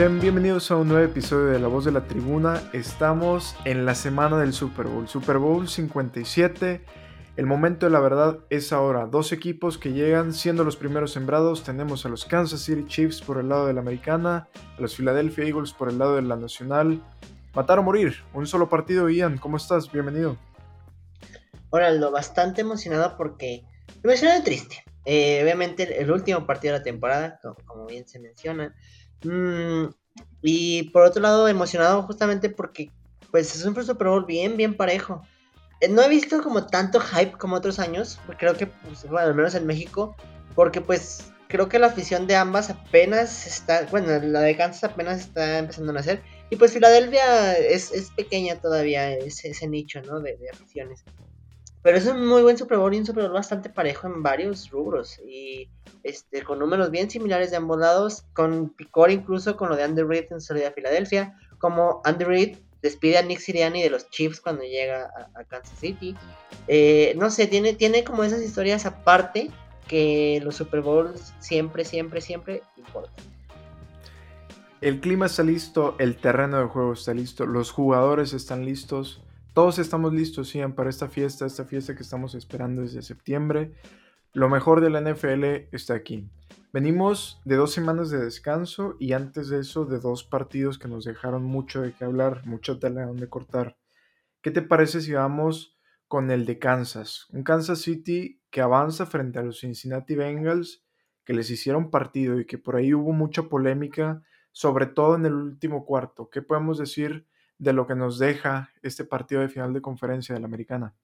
Bienvenidos a un nuevo episodio de La Voz de la Tribuna. Estamos en la semana del Super Bowl, Super Bowl 57. El momento de la verdad es ahora. Dos equipos que llegan siendo los primeros sembrados. Tenemos a los Kansas City Chiefs por el lado de la americana, a los Philadelphia Eagles por el lado de la nacional. Matar o morir, un solo partido. Ian, ¿cómo estás? Bienvenido. Hola, lo bastante emocionado porque... Emocionado triste. Eh, obviamente el último partido de la temporada, como bien se menciona. Mm, y por otro lado, emocionado justamente porque pues es un Super Bowl bien, bien parejo. Eh, no he visto como tanto hype como otros años, creo que, pues, bueno, al menos en México, porque pues creo que la afición de ambas apenas está, bueno, la de Kansas apenas está empezando a nacer. Y pues Filadelfia es, es pequeña todavía, ese, ese nicho, ¿no? De, de aficiones. Pero es un muy buen Super Bowl y un Super Bowl bastante parejo en varios rubros. Y este, con números bien similares de ambos lados. Con picor incluso con lo de Andy Reid en salida de Filadelfia. Como Andy Reid despide a Nick Sirianni de los Chiefs cuando llega a, Kansas City. Eh, no sé, tiene, tiene como esas historias aparte que los Super Bowls siempre, siempre, siempre importan. El clima está listo, el terreno de juego está listo, los jugadores están listos. Todos estamos listos, Ian, para esta fiesta, esta fiesta que estamos esperando desde septiembre. Lo mejor de la NFL está aquí. Venimos de dos semanas de descanso y antes de eso de dos partidos que nos dejaron mucho de qué hablar, mucho tela donde cortar. ¿Qué te parece si vamos con el de Kansas? Un Kansas City que avanza frente a los Cincinnati Bengals, que les hicieron partido y que por ahí hubo mucha polémica, sobre todo en el último cuarto. ¿Qué podemos decir de lo que nos deja este partido de final de conferencia de la americana.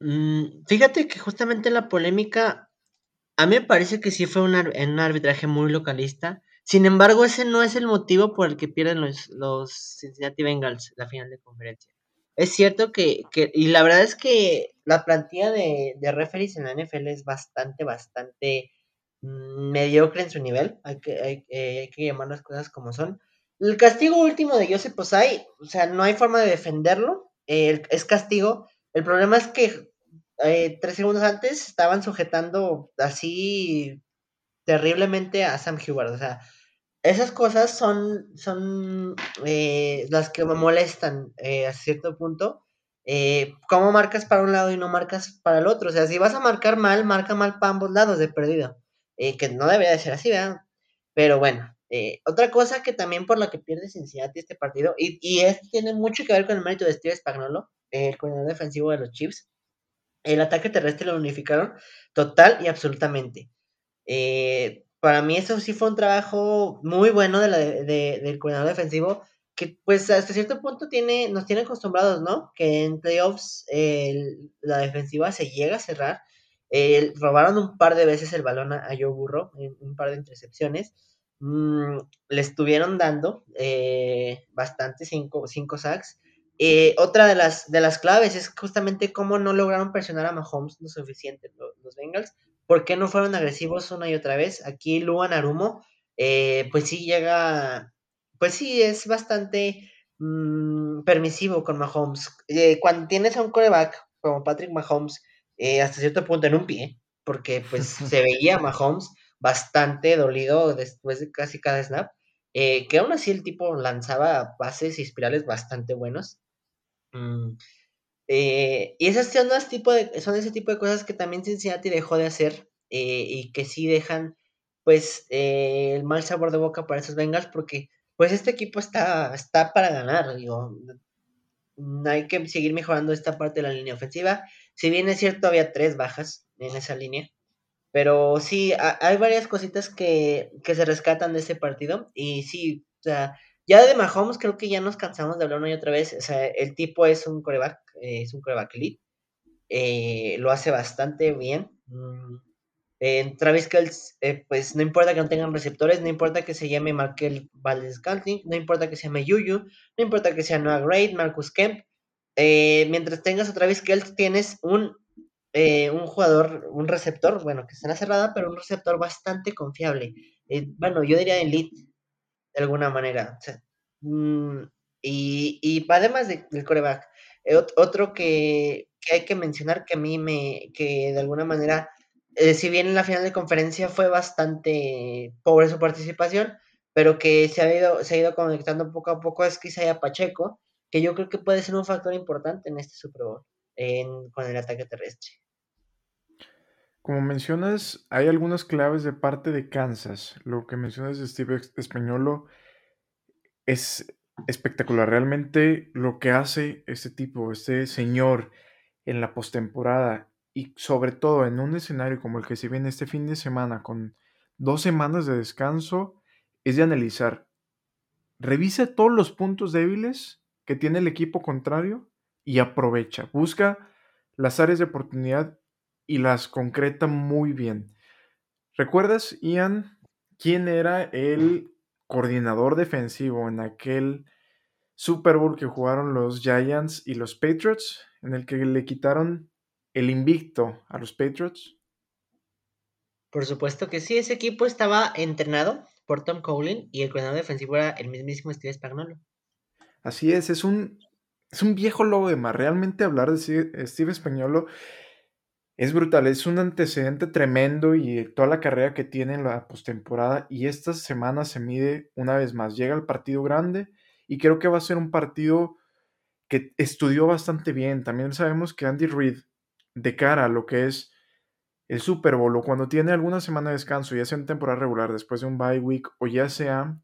Mm, fíjate que justamente la polémica, a mí me parece que sí fue un, un, arbitraje muy localista. Sin embargo, ese no es el motivo por el que pierden los, los Cincinnati Bengals la final de conferencia. Es cierto que, que, y la verdad es que la plantilla de, de referees en la NFL es bastante, bastante mm, mediocre en su nivel. Hay que, hay, eh, hay que llamar las cosas como son. El castigo último de Joseph Posay, o sea, no hay forma de defenderlo. es castigo. El problema es que eh, tres segundos antes estaban sujetando así terriblemente a Sam Hubert. O sea, esas cosas son, son eh, las que me molestan eh, a cierto punto. ¿Cómo marcas para un lado y no marcas para el otro? O sea, si vas a marcar mal, marca mal para ambos lados de perdido. que no debería de ser así, ¿verdad? Pero bueno, eh, otra cosa que también por la que pierde Cincinnati este partido, y, y esto tiene mucho que ver con el mérito de Steve Spagnuolo, el coordinador defensivo de los Chiefs, el ataque terrestre lo unificaron total y absolutamente. Eh, para mí eso sí fue un trabajo muy bueno de la, de, del coordinador defensivo, que pues hasta cierto punto tiene, nos tiene acostumbrados, ¿no? Que en playoffs la defensiva se llega a cerrar. robaron un par de veces el balón a, a Joe Burrow, en un par de intercepciones. Mm, le estuvieron dando eh, bastante, cinco, cinco sacks. Eh, otra de las, de las claves es justamente cómo no lograron presionar a Mahomes lo suficiente los, Bengals. ¿Por qué no fueron agresivos una y otra vez? Aquí Luan Arumo, eh, pues sí llega, pues sí, es bastante mm, permisivo con Mahomes. cuando tienes a un coreback como Patrick Mahomes, hasta cierto punto en un pie, porque pues se veía Mahomes, bastante dolido después de casi cada snap. Eh, que aún así el tipo lanzaba pases y espirales bastante buenos. Mm, eh, y esas son, tipo de, son ese tipo de cosas que también Cincinnati dejó de hacer eh, y que sí dejan pues el mal sabor de boca para esos Bengals porque pues este equipo está, está para ganar, digo, hay que seguir mejorando esta parte de la línea ofensiva. Si bien es cierto, había tres bajas en esa línea. Pero sí, hay varias cositas que, se rescatan de ese partido. Y sí, o sea, ya de Mahomes creo que ya nos cansamos de hablar una y otra vez. O sea, el tipo es un coreback, eh, es un coreback lead. Eh, lo hace bastante bien. Mm, en Travis eh, pues no importa que no tengan receptores, no importa que se llame Markel Valdez Scantling, no importa que se llame Yuyu, no importa que sea Noah Gray, Marcus Kemp. mientras tengas a Travis Kelce, tienes un eh, un jugador, un receptor, bueno, que está cerrada, pero un receptor bastante confiable. Eh, bueno, yo diría elite, de alguna manera. Mm, y, y, además del coreback, eh, otro que, hay que mencionar que a mí me, que de alguna manera, si bien en la final de conferencia fue bastante pobre su participación, pero que se ha ido, se ha ido conectando poco a poco es Isaiah Pacheco, que yo creo que puede ser un factor importante en este Super Bowl con el ataque terrestre. Como mencionas, hay algunas claves de parte de Kansas. Lo que mencionas de Steve Españolo es espectacular. Realmente lo que hace este tipo, este señor en la postemporada y sobre todo en un escenario como el que se viene este fin de semana con dos semanas de descanso, es de analizar. Revisa todos los puntos débiles que tiene el equipo contrario y aprovecha. Busca las áreas de oportunidad y las concreta muy bien. ¿Recuerdas, Ian, quién era el coordinador defensivo en aquel Super Bowl que jugaron los Giants y los Patriots, en el que le quitaron el invicto a los Patriots? Por supuesto que sí, ese equipo estaba entrenado por Tom Coughlin y el coordinador defensivo era el mismísimo Steve Spagnuolo. Así es, es un, es un viejo lobo de mar. Realmente hablar de Steve Spagnuolo es brutal, es un antecedente tremendo y toda la carrera que tiene en la postemporada y esta semana se mide una vez más. Llega el partido grande y creo que va a ser un partido que estudió bastante bien. También sabemos que Andy Reid, de cara a lo que es el Super Bowl o cuando tiene alguna semana de descanso, ya sea en temporada regular, después de un bye week o ya sea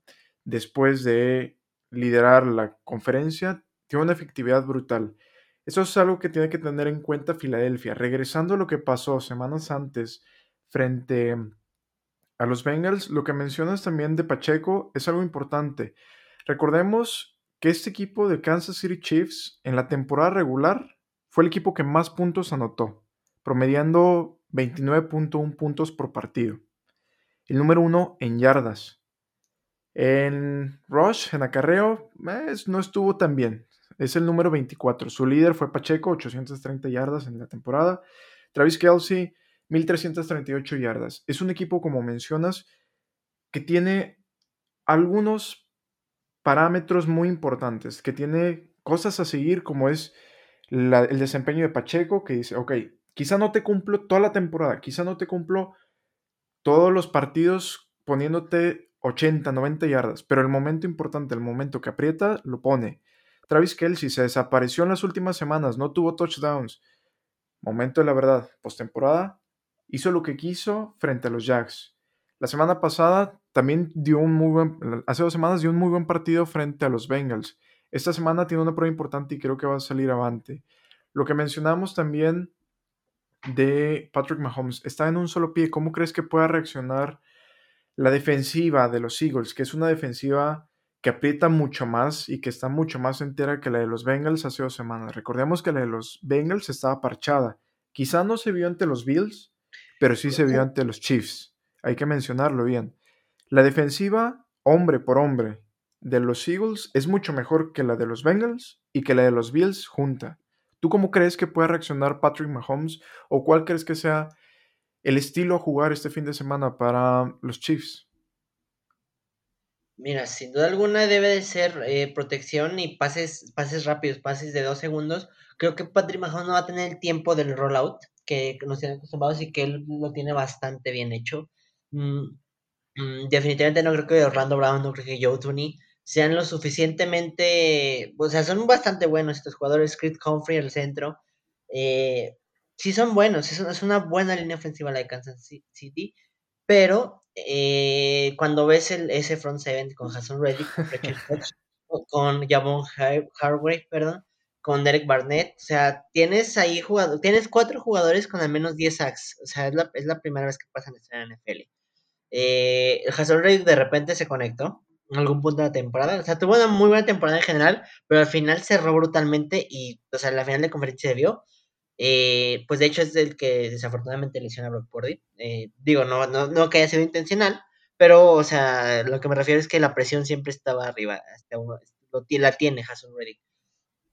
después de liderar la conferencia, tiene una efectividad brutal. Eso es algo que tiene que tener en cuenta Filadelfia. Regresando a lo que pasó semanas antes frente a los Bengals, lo que mencionas también de Pacheco es algo importante. Recordemos que este equipo de Kansas City Chiefs en la temporada regular fue el equipo que más puntos anotó, promediando 29.1 puntos por partido. El número uno en yardas. En Rush, en acarreo, no estuvo tan bien. Es el número 24. Su líder fue Pacheco, 830 yardas en la temporada. Travis Kelsey, 1338 yardas. Es un equipo, como mencionas, que tiene algunos parámetros muy importantes, que tiene cosas a seguir, como es el desempeño de Pacheco, que dice, ok, quizá no te cumplo toda la temporada, quizá no te cumplo todos los partidos poniéndote 80, 90 yardas, pero el momento importante, el momento que aprieta, lo pone. Travis Kelsey se desapareció en las últimas semanas, no tuvo touchdowns. Momento de la verdad, postemporada, hizo lo que quiso frente a los Jacks. La semana pasada también dio un muy buen, hace dos semanas dio un muy buen partido frente a los Bengals. Esta semana tiene una prueba importante y creo que va a salir avante. Lo que mencionamos también de Patrick Mahomes está en un solo pie. ¿Cómo crees que pueda reaccionar la defensiva de los Eagles? Que es una defensiva que aprieta mucho más y que está mucho más entera que la de los Bengals hace dos semanas. Recordemos que la de los Bengals estaba parchada. Quizá no se vio ante los Bills, pero sí se vio ante los Chiefs. Hay que mencionarlo bien. La defensiva, hombre por hombre, de los Eagles es mucho mejor que la de los Bengals y que la de los Bills junta. ¿Tú cómo crees que puede reaccionar Patrick Mahomes o cuál crees que sea el estilo a jugar este fin de semana para los Chiefs? Mira, sin duda alguna debe de ser eh, protección y pases, pases rápidos, pases de dos segundos. Creo que Patrick Mahomes no va a tener el tiempo del rollout que nos tiene acostumbrados y que él lo tiene bastante bien hecho. Mm, mm, definitivamente no creo que Orlando Brown, no creo que Joe Tooney sean lo suficientemente, o sea, son bastante buenos estos jugadores. Chris Humphrey el centro, eh, sí son buenos, es una buena línea ofensiva la de Kansas City pero eh, cuando ves el, ese front seven con Jason Reddick, con Javon Hargrave, perdón, con Derek Barnett, o sea, tienes ahí jugador, tienes cuatro jugadores con al menos 10 sacks, o sea, es la, es la primera vez que pasa en esta NFL. Eh, Jason Reddick de repente se conectó en algún punto de la temporada, o sea, tuvo una muy buena temporada en general, pero al final cerró brutalmente y, o sea, la final de conferencia se vio eh, pues de hecho es el que desafortunadamente lesiona a Brock Purdy. Eh, digo, no, no, no que haya sido intencional, pero, o sea, lo que me refiero es que la presión siempre estaba arriba, hasta la tiene Jason Reddick.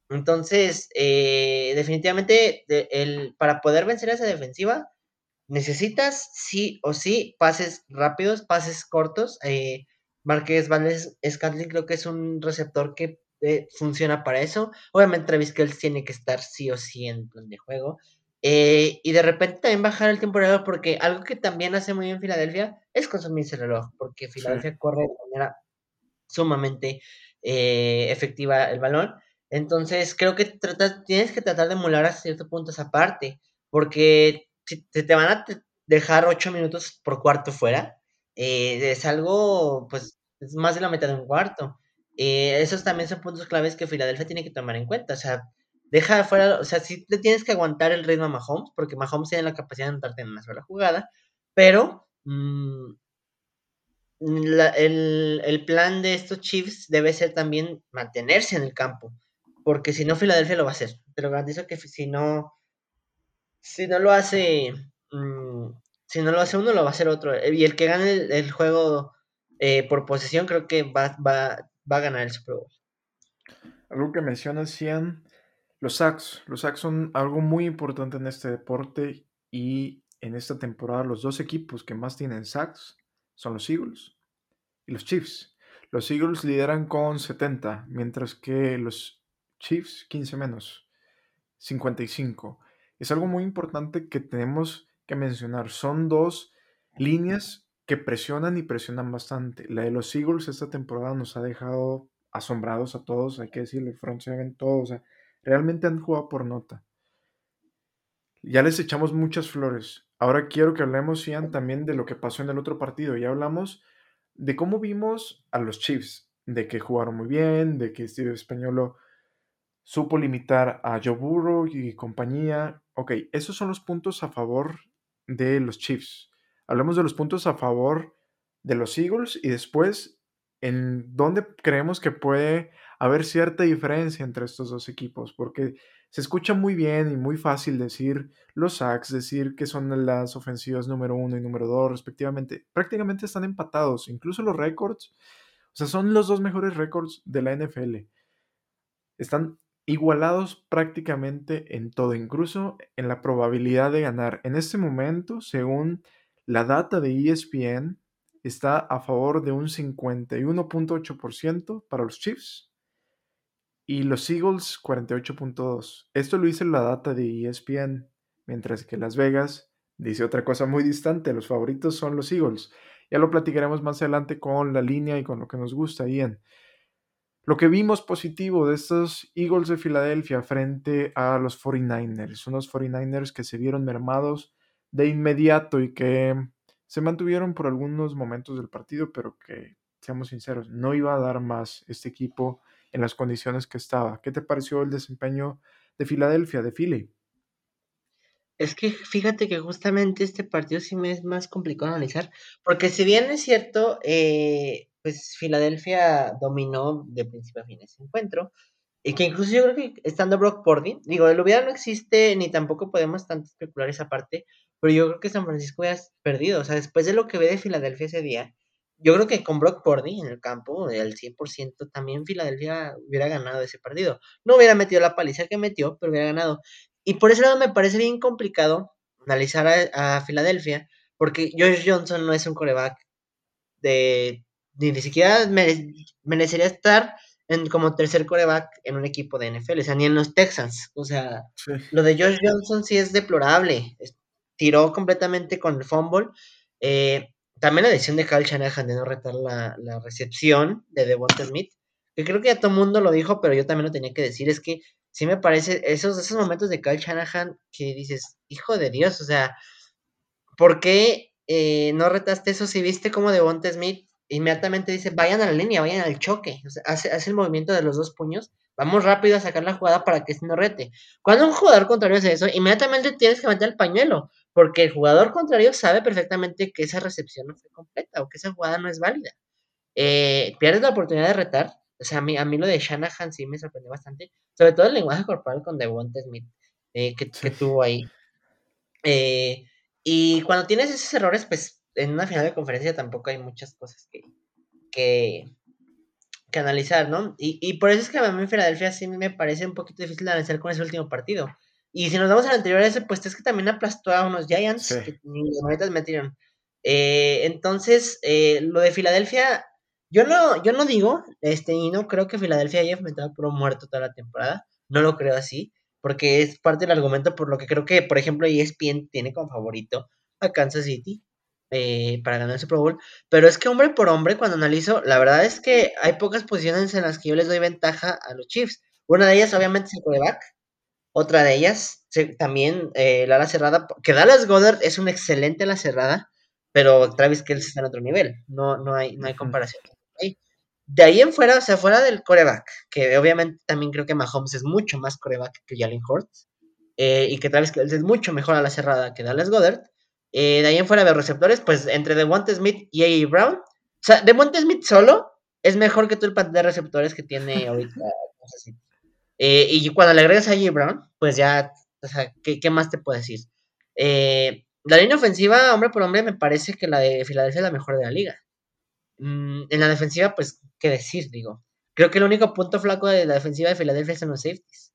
Entonces, eh, definitivamente, el, para poder vencer a esa defensiva, necesitas sí o sí pases rápidos, pases cortos. Eh, Valdez Scantling creo que es un receptor que eh, funciona para eso. Obviamente Travis Kelce tiene que estar sí o sí en plan de juego. Eh, y de repente también bajar el tiempo de reloj, porque algo que también hace muy bien Filadelfia es consumirse el reloj, porque Filadelfia corre de manera sumamente eh, efectiva el balón. Entonces, creo que tienes que tratar de emular a cierto punto esa parte, porque si te, te van a dejar ocho minutos por cuarto fuera, eh, es algo, pues, es más de la mitad de un cuarto. Esos también son puntos claves que Filadelfia tiene que tomar en cuenta. O sea, deja fuera, o sea, sí le tienes que aguantar el ritmo a Mahomes, porque Mahomes tiene la capacidad de anotarte en una sola jugada, pero mm, el, el, plan de estos Chiefs debe ser también mantenerse en el campo, porque si no, Filadelfia lo va a hacer. Te lo garantizo que si no, si no lo hace, mm, si no lo hace uno, lo va a hacer otro. Y el que gane el, juego eh, por posesión, creo que va, va, va a ganar el Super. Algo que mencionas, Cian, los sacks. Los sacks son algo muy importante en este deporte y en esta temporada los dos equipos que más tienen sacks son los Eagles y los Chiefs. Los Eagles lideran con 70, mientras que los Chiefs 15 menos, 55. Es algo muy importante que tenemos que mencionar. Son dos líneas que presionan y presionan bastante. La de los Eagles esta temporada nos ha dejado asombrados a todos, hay que decirle, front seven, todos, o sea, realmente han jugado por nota. Ya les echamos muchas flores. Ahora quiero que hablemos, Ian, también de lo que pasó en el otro partido. Ya hablamos de cómo vimos a los Chiefs, de que jugaron muy bien, de que Steve Españolo supo limitar a Joe Burrow y compañía. Ok, esos son los puntos a favor de los Chiefs. Hablemos de los puntos a favor de los Eagles y después en dónde creemos que puede haber cierta diferencia entre estos dos equipos, porque se escucha muy bien y muy fácil decir los sacks, decir que son las ofensivas número uno y número dos respectivamente. Prácticamente están empatados, incluso los récords, o sea, son los dos mejores récords de la NFL. Están igualados prácticamente en todo, incluso en la probabilidad de ganar. En este momento, según la data de ESPN, está a favor de un 51.8% para los Chiefs y los Eagles 48.2%. Esto lo dice la data de ESPN, mientras que Las Vegas dice otra cosa muy distante. Los favoritos son los Eagles. Ya lo platicaremos más adelante con la línea y con lo que nos gusta, Ian. Lo que vimos positivo de estos Eagles de Filadelfia frente a los 49ers, unos 49ers que se vieron mermados de inmediato y que se mantuvieron por algunos momentos del partido, pero que, seamos sinceros, no iba a dar más este equipo en las condiciones que estaba. ¿Qué te pareció el desempeño de Filadelfia, de Philly? Es que fíjate que justamente este partido sí me es más complicado analizar, porque si bien es cierto, eh, pues Filadelfia dominó de principio a fin ese encuentro. Y que incluso yo creo que estando Brock Purdy, digo, el hubiera no existe ni tampoco podemos tanto especular esa parte, pero yo creo que San Francisco ya perdido. O sea, después de lo que ve de Filadelfia ese día, yo creo que con Brock Purdy en el campo, al 100%, también Filadelfia hubiera ganado ese partido. No hubiera metido la paliza que metió, pero hubiera ganado. Y por ese lado me parece bien complicado analizar a, a Filadelfia, porque Josh Johnson no es un coreback de ni, siquiera merecería estar en, como tercer coreback en un equipo de NFL, o sea, ni en los Texans. O sea, lo de Josh Johnson sí es deplorable. Tiró completamente con el fumble. Eh, también la decisión de Kyle Shanahan de no retar la, recepción de Devonta Smith, que creo que ya todo el mundo lo dijo, pero yo también lo tenía que decir, es que sí me parece esos, esos momentos de Kyle Shanahan que dices, hijo de Dios, o sea, ¿por qué eh, no retaste eso si viste como Devonta Smith inmediatamente dice, vayan a la línea, vayan al choque. hace, hace, el movimiento de los dos puños. Vamos rápido a sacar la jugada para que se no rete. Cuando un jugador contrario hace eso, inmediatamente tienes que meter el pañuelo. Porque el jugador contrario sabe perfectamente que esa recepción no fue completa o que esa jugada no es válida. Eh, pierdes la oportunidad de retar. O sea, a mí, a mí lo de Shanahan sí me sorprendió bastante. Sobre todo el lenguaje corporal con Devonta Smith eh, que, que, tuvo ahí. Eh, y cuando tienes esos errores, pues en una final de conferencia tampoco hay muchas cosas que, que, que analizar, ¿no? Y, y, por eso es que a mí Filadelfia sí me parece un poquito difícil de analizar con ese último partido. Y si nos vamos al anterior ese, pues es que también aplastó a unos Giants que ni las metieron. Eh, entonces, eh, lo de Filadelfia, yo no, yo no digo, este, y no creo que Filadelfia haya enfrentado por un muerto toda la temporada. No lo creo así, porque es parte del argumento por lo que creo que, por ejemplo, ESPN tiene como favorito a Kansas City eh, para ganar el Super Bowl. Pero es que hombre por hombre, cuando analizo, la verdad es que hay pocas posiciones en las que yo les doy ventaja a los Chiefs. Una de ellas, obviamente, es el quarterback. Otra de ellas, también eh, la ala cerrada, que Dallas Goddard es un excelente ala cerrada, pero Travis Kelce está en otro nivel. No, no, hay, no hay comparación. De ahí en fuera, o sea, fuera del coreback, que obviamente también creo que Mahomes es mucho más coreback que Jalen Hurts, eh, y que Travis Kelce es mucho mejor a la cerrada que Dallas Goddard. Eh, de ahí en fuera de receptores, pues entre Devonta Smith y A.E. Brown. O sea, Devonta Smith solo es mejor que todo el panel de receptores que tiene ahorita. eh, y cuando le agregas a A.E. Brown, pues ya, o sea, ¿qué, más te puedo decir? Eh, la línea ofensiva, hombre por hombre, me parece que la de Filadelfia es la mejor de la liga. Mm, en la defensiva, pues, ¿qué decir? Digo, creo que el único punto flaco de la defensiva de Filadelfia son los safeties.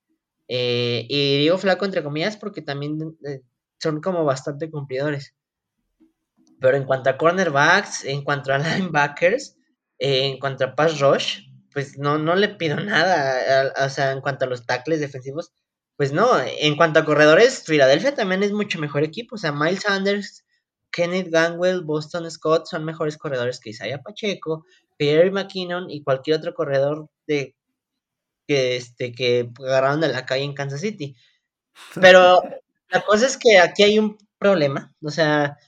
Eh, y digo flaco entre comillas porque también eh, son como bastante cumplidores. Pero en cuanto a cornerbacks, en cuanto a linebackers, eh, en cuanto a pass rush, pues no, no le pido nada. o sea, en cuanto a los tackles defensivos, pues no. En cuanto a corredores, Filadelfia también es mucho mejor equipo. O sea, Miles Sanders, Kenneth Gangwell, Boston Scott son mejores corredores que Isaiah Pacheco, Pierre McKinnon y cualquier otro corredor de que este que agarraron de la calle en Kansas City. Pero la cosa es que aquí hay un problema, o sea,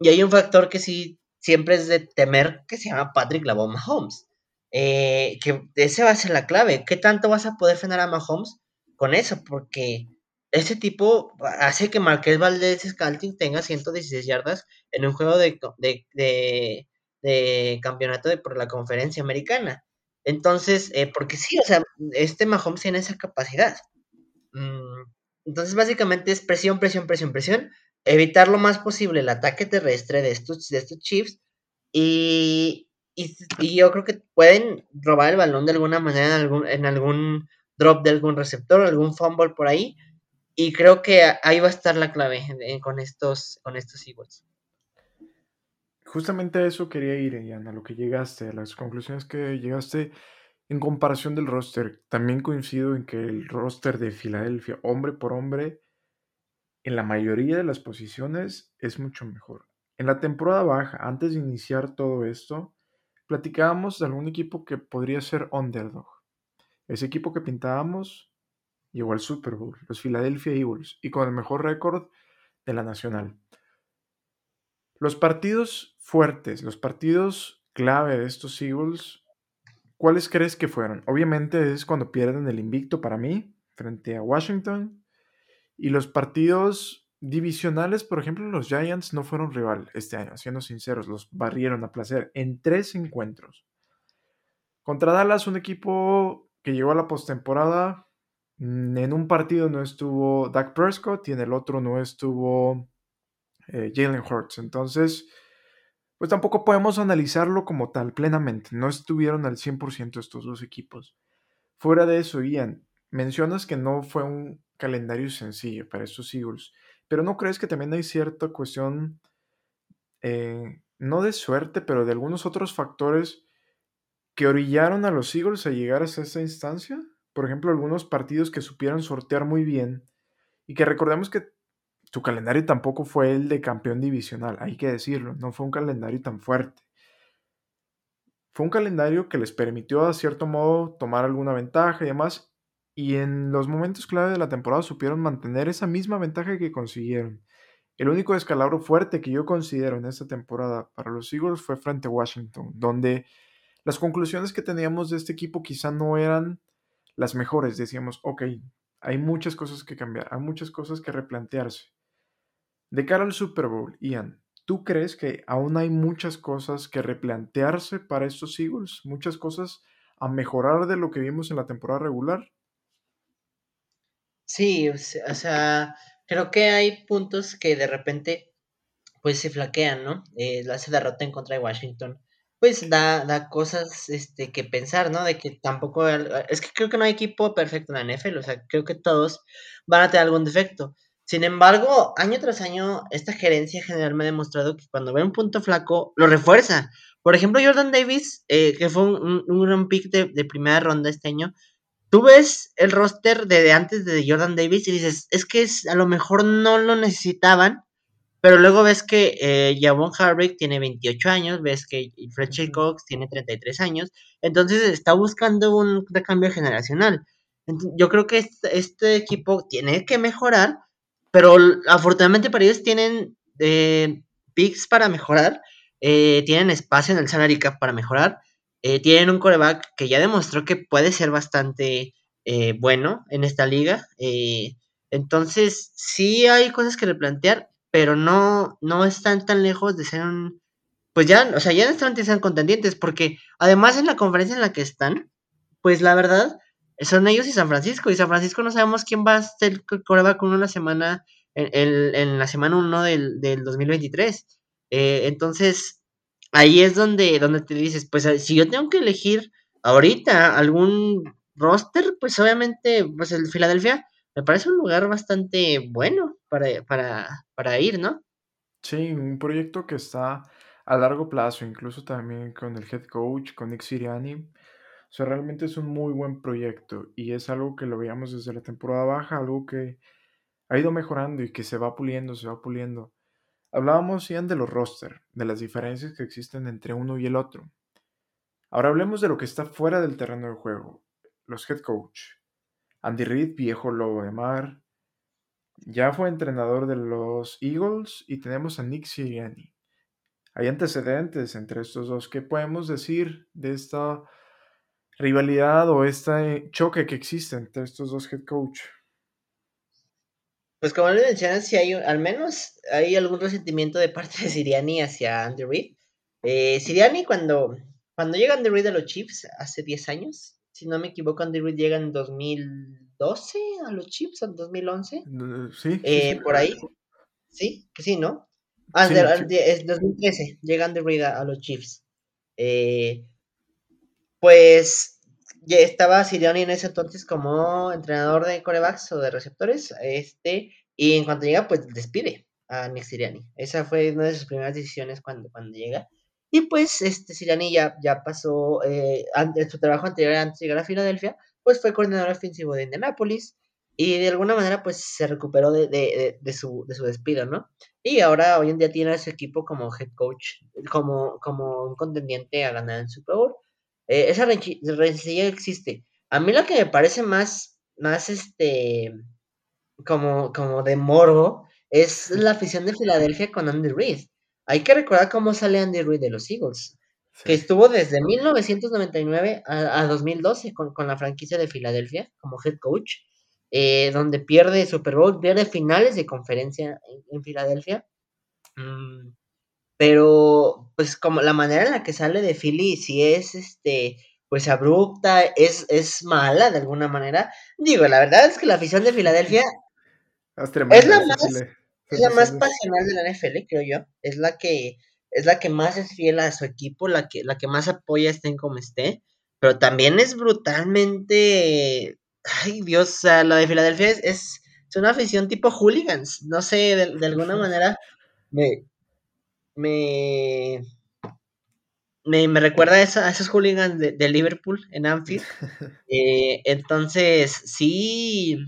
y hay un factor que sí siempre es de temer que se llama Patrick Lavon Mahomes. Eh, que ese va a ser la clave. ¿Qué tanto vas a poder frenar a Mahomes con eso? Porque ese tipo hace que Marqués Valdés Scalting tenga 116 yardas en un juego de, de, campeonato de, por la conferencia americana. Entonces, eh, porque sí, o sea, este Mahomes tiene esa capacidad. Mm, entonces, básicamente es presión, presión, presión, presión. Evitar lo más posible el ataque terrestre de estos, de estos Chiefs. Y, y, yo creo que pueden robar el balón de alguna manera en algún, en algún drop de algún receptor, algún fumble por ahí y creo que ahí va a estar la clave con estos, con estos Eagles. Justamente a eso quería ir, Ian, a lo que llegaste, a las conclusiones que llegaste en comparación del roster. También coincido en que el roster de Filadelfia, hombre por hombre, en la mayoría de las posiciones es mucho mejor. En la temporada baja, antes de iniciar todo esto, platicábamos de algún equipo que podría ser underdog. Ese equipo que pintábamos llegó al Super Bowl, los Philadelphia Eagles, y con el mejor récord de la nacional. Los partidos fuertes, los partidos clave de estos Eagles, ¿cuáles crees que fueron? Obviamente es cuando pierden el invicto para mí, frente a Washington. Y los partidos divisionales, por ejemplo, los Giants no fueron rival este año, siendo sinceros, los barrieron a placer en tres encuentros. Contra Dallas, un equipo que llegó a la postemporada Mm, en un partido no estuvo Dak Prescott y en el otro no estuvo eh, Jalen Hurts. Entonces, pues tampoco podemos analizarlo como tal plenamente. No estuvieron al 100% estos dos equipos. Fuera de eso, Ian, mencionas que no fue un calendario sencillo para estos Eagles, pero ¿no crees que también hay cierta cuestión, eh, no de suerte, pero de algunos otros factores que orillaron a los Eagles a llegar hasta esa instancia? por ejemplo, algunos partidos que supieron sortear muy bien y que recordemos que su calendario tampoco fue el de campeón divisional, hay que decirlo, no fue un calendario tan fuerte. Fue un calendario que les permitió a cierto modo tomar alguna ventaja y demás, y en los momentos clave de la temporada supieron mantener esa misma ventaja que consiguieron. El único descalabro fuerte que yo considero en esta temporada para los Eagles fue frente a Washington, donde las conclusiones que teníamos de este equipo quizá no eran las mejores, decíamos, ok, hay muchas cosas que cambiar, hay muchas cosas que replantearse. De cara al Super Bowl, Ian, ¿tú crees que aún hay muchas cosas que replantearse para estos Eagles? ¿Muchas cosas a mejorar de lo que vimos en la temporada regular? Sí, o sea, creo que hay puntos que de repente pues se flaquean, ¿no? Eh, la derrota en contra de Washington pues da, da cosas este, que pensar, ¿no? De que tampoco, es que creo que no hay equipo perfecto en la NFL, o sea, creo que todos van a tener algún defecto. Sin embargo, año tras año, esta gerencia general me ha demostrado que cuando ve un punto flaco, lo refuerza. Por ejemplo, Jordan Davis, eh, que fue un, un, pick de, primera ronda este año, tú ves el roster de, antes de Jordan Davis y dices, es que es, a lo mejor no lo necesitaban, pero luego ves que eh, Javon Harvick tiene 28 años, ves que Fletcher Cox tiene 33 años, entonces está buscando un recambio generacional. yo creo que este, este, equipo tiene que mejorar, pero afortunadamente para ellos tienen eh, picks para mejorar, eh, tienen espacio en el salary cap para mejorar, eh, tienen un coreback que ya demostró que puede ser bastante eh, bueno en esta liga. entonces, sí hay cosas que replantear, pero no, no están tan lejos de ser un. Pues ya, o sea, ya no están contendientes, porque además en la conferencia en la que están, pues la verdad, son ellos y San Francisco. Y San Francisco no sabemos quién va a ser coreback uno la semana, en, en, la semana 1 del, del 2023. Eh, entonces, ahí es donde, donde te dices, pues si yo tengo que elegir ahorita algún roster, pues obviamente, pues el Filadelfia me parece un lugar bastante bueno para, para, para ir, ¿no? Sí, un proyecto que está a largo plazo, incluso también con el head coach, con Nick Siriani. O sea, realmente es un muy buen proyecto y es algo que lo veíamos desde la temporada baja, algo que ha ido mejorando y que se va puliendo, se va puliendo. Hablábamos, Ian, de los roster, de las diferencias que existen entre uno y el otro. Ahora hablemos de lo que está fuera del terreno de juego, los head coach. Andy Reid, viejo lobo de mar, ya fue entrenador de los Eagles y tenemos a Nick Sirianni. Hay antecedentes entre estos dos. ¿Qué podemos decir de esta rivalidad o este choque que existe entre estos dos head coach? Pues como le mencionas, si hay, al menos hay algún resentimiento de parte de Siriani hacia Andy Reid. Eh, Siriani cuando, cuando llega Andy Reid a los Chiefs hace 10 años, si no me equivoco, Andy Reid llega en 2012 a los Chiefs, en 2011. Sí, eh, Por ahí. Sí, que sí, ¿no? Ah, es 2013, llega Andy Reid a, los Chiefs. Eh, pues ya estaba Siriani en ese entonces como entrenador de corebacks o de receptores, este, y en cuanto llega, pues despide a Nick Siriani. Esa fue una de sus primeras decisiones cuando, cuando llega. Y pues este Siriani ya, ya pasó, eh, en su trabajo anterior antes de llegar a Filadelfia, pues fue coordinador ofensivo de Indianapolis y de alguna manera pues se recuperó de, de, de, su, de su despido, ¿no? Y ahora hoy en día tiene a su equipo como head coach, como, como un contendiente a ganar el Super Bowl. Eh, esa rencilla existe. A mí lo que me parece más, más este, como, como de morbo, es la afición de Filadelfia con Andy Reid. Hay que recordar cómo sale Andy Reid de los Eagles, que estuvo desde 1999 a, 2012 con, con, la franquicia de Filadelfia como head coach, eh, donde pierde Super Bowl, pierde finales de conferencia en, Filadelfia. Mm, pero pues como la manera en la que sale de Philly, si es este, pues abrupta, es, es mala de alguna manera. Digo, la verdad es que la afición de Filadelfia es, la más, es la más pasional de la NFL, creo yo. Es la que es la que más es fiel a su equipo, la que, la que más apoya estén como esté, pero también es brutalmente, ay Dios, o sea, la de Filadelfia es, es, una afición tipo hooligans, no sé, de, de alguna manera me, me, me, recuerda a, esos hooligans de, Liverpool en Anfield. Eh, entonces, sí,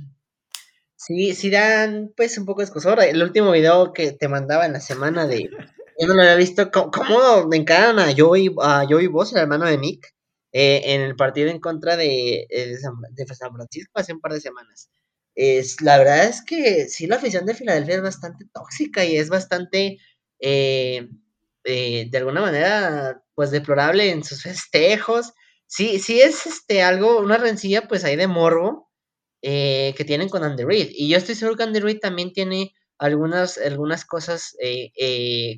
sí, sí dan pues un poco de escosor. El último video que te mandaba en la semana de... Yo no lo había visto. ¿Cómo, me encaran a Joey, a Joey Boss, el hermano de Nick, eh, en el partido en contra de, de, San, Francisco hace un par de semanas? Es, la verdad es que sí, la afición de Filadelfia es bastante tóxica y es bastante eh, eh, de alguna manera, pues deplorable en sus festejos. Sí, sí es este algo, una rencilla pues ahí de morbo eh, que tienen con Andy. Y yo estoy seguro que Andy también tiene algunas, algunas cosas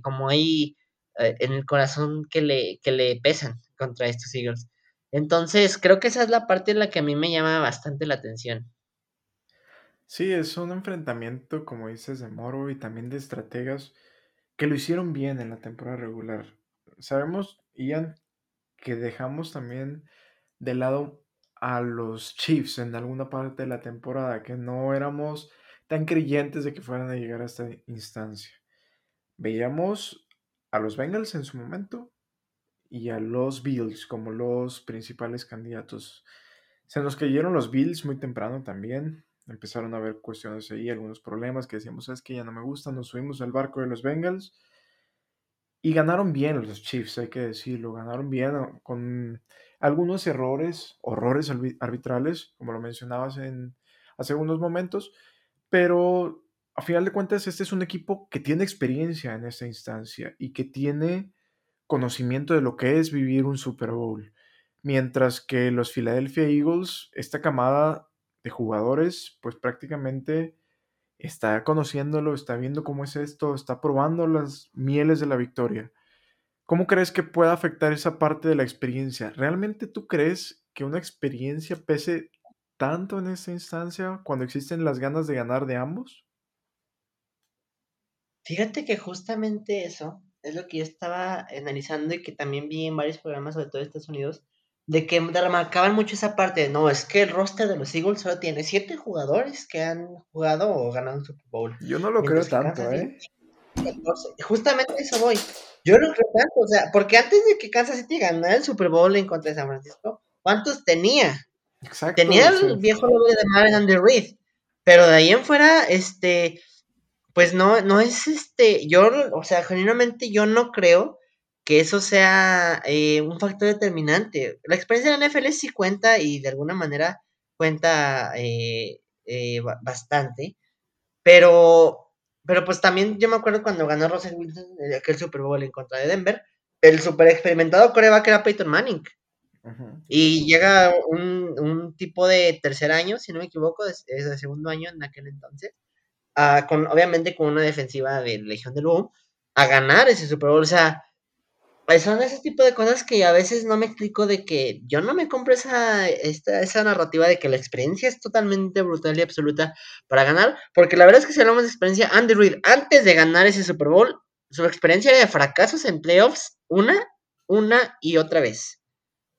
como ahí en el corazón que le, que le pesan contra estos Eagles. Entonces, creo que esa es la parte en la que a mí me llama bastante la atención. Sí, es un enfrentamiento, como dices, de morbo y también de estrategas que lo hicieron bien en la temporada regular. Sabemos, Ian, que dejamos también de lado a los Chiefs en alguna parte de la temporada, que no éramos tan creyentes de que fueran a llegar a esta instancia. Veíamos a los Bengals en su momento y a los Bills como los principales candidatos. Se nos cayeron los Bills muy temprano también. Empezaron a haber cuestiones ahí, algunos problemas que decíamos, es que ya no me gustan, nos subimos al barco de los Bengals y ganaron bien los Chiefs, hay que decirlo, ganaron bien con algunos errores, horrores arbitrales, como lo mencionabas en, hace unos momentos, pero a final de cuentas este es un equipo que tiene experiencia en esta instancia y que tiene conocimiento de lo que es vivir un Super Bowl. Mientras que los Philadelphia Eagles, esta camada de jugadores, pues prácticamente está conociéndolo, está viendo cómo es esto, está probando las mieles de la victoria. ¿Cómo crees que pueda afectar esa parte de la experiencia? ¿Realmente tú crees que una experiencia pese tanto en esta instancia cuando existen las ganas de ganar de ambos? Fíjate que justamente eso es lo que yo estaba analizando y que también vi en varios programas, sobre todo de Estados Unidos, de que remarcaban mucho esa parte. No, es que el roster de los Eagles solo tiene siete jugadores que han jugado o ganado un Super Bowl. Yo no lo creo tanto, ¿eh? justamente eso voy. Yo no creo tanto, o sea, porque antes de que Kansas City ganara el Super Bowl en contra de San Francisco, ¿cuántos tenía? Exacto. Tenía el viejo logo de Marvin Andy Reid, pero de ahí en fuera, este, pues no, no es este, yo, o sea, genuinamente yo no creo que eso sea eh, un factor determinante. La experiencia de la NFL sí cuenta y de alguna manera cuenta eh, eh, bastante, pero, pero pues también yo me acuerdo cuando ganó Russell Wilson aquel Super Bowl en contra de Denver, el super experimentado coreback era Peyton Manning. Y llega un, un, tipo de tercer año, si no me equivoco, es, de segundo año en aquel entonces, con, obviamente con una defensiva de Legión del Boom, a ganar ese Super Bowl. O sea, pues, son ese tipo de cosas que a veces no me explico de que yo no me compro esa, esta, esa narrativa de que la experiencia es totalmente brutal y absoluta para ganar, porque la verdad es que si hablamos de experiencia, Andy Reid, antes de ganar ese Super Bowl, su experiencia de fracasos en playoffs, una, una y otra vez.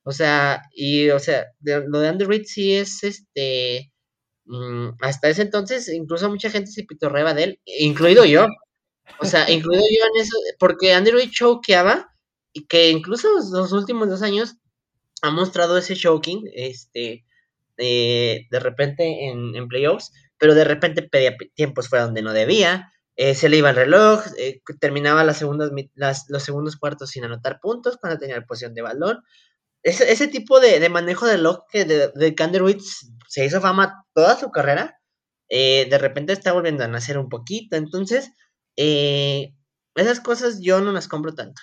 O sea, y o sea, lo de Andy Reid sí es este, mm, hasta ese entonces, incluso mucha gente se pitorreaba de él, incluido yo. O sea, incluido yo en eso, porque Andy Reid choqueaba y que incluso los últimos dos años ha mostrado ese choking, este, de repente en, playoffs, pero de repente pedía tiempos fuera donde no debía, eh, se le iba el reloj, eh, terminaba las segundas, los segundos cuartos sin anotar puntos cuando tenía la posición de balón. Ese, tipo de, manejo de log que de, de se hizo fama toda su carrera, eh, de repente está volviendo a nacer un poquito. Entonces, esas cosas yo no las compro tanto.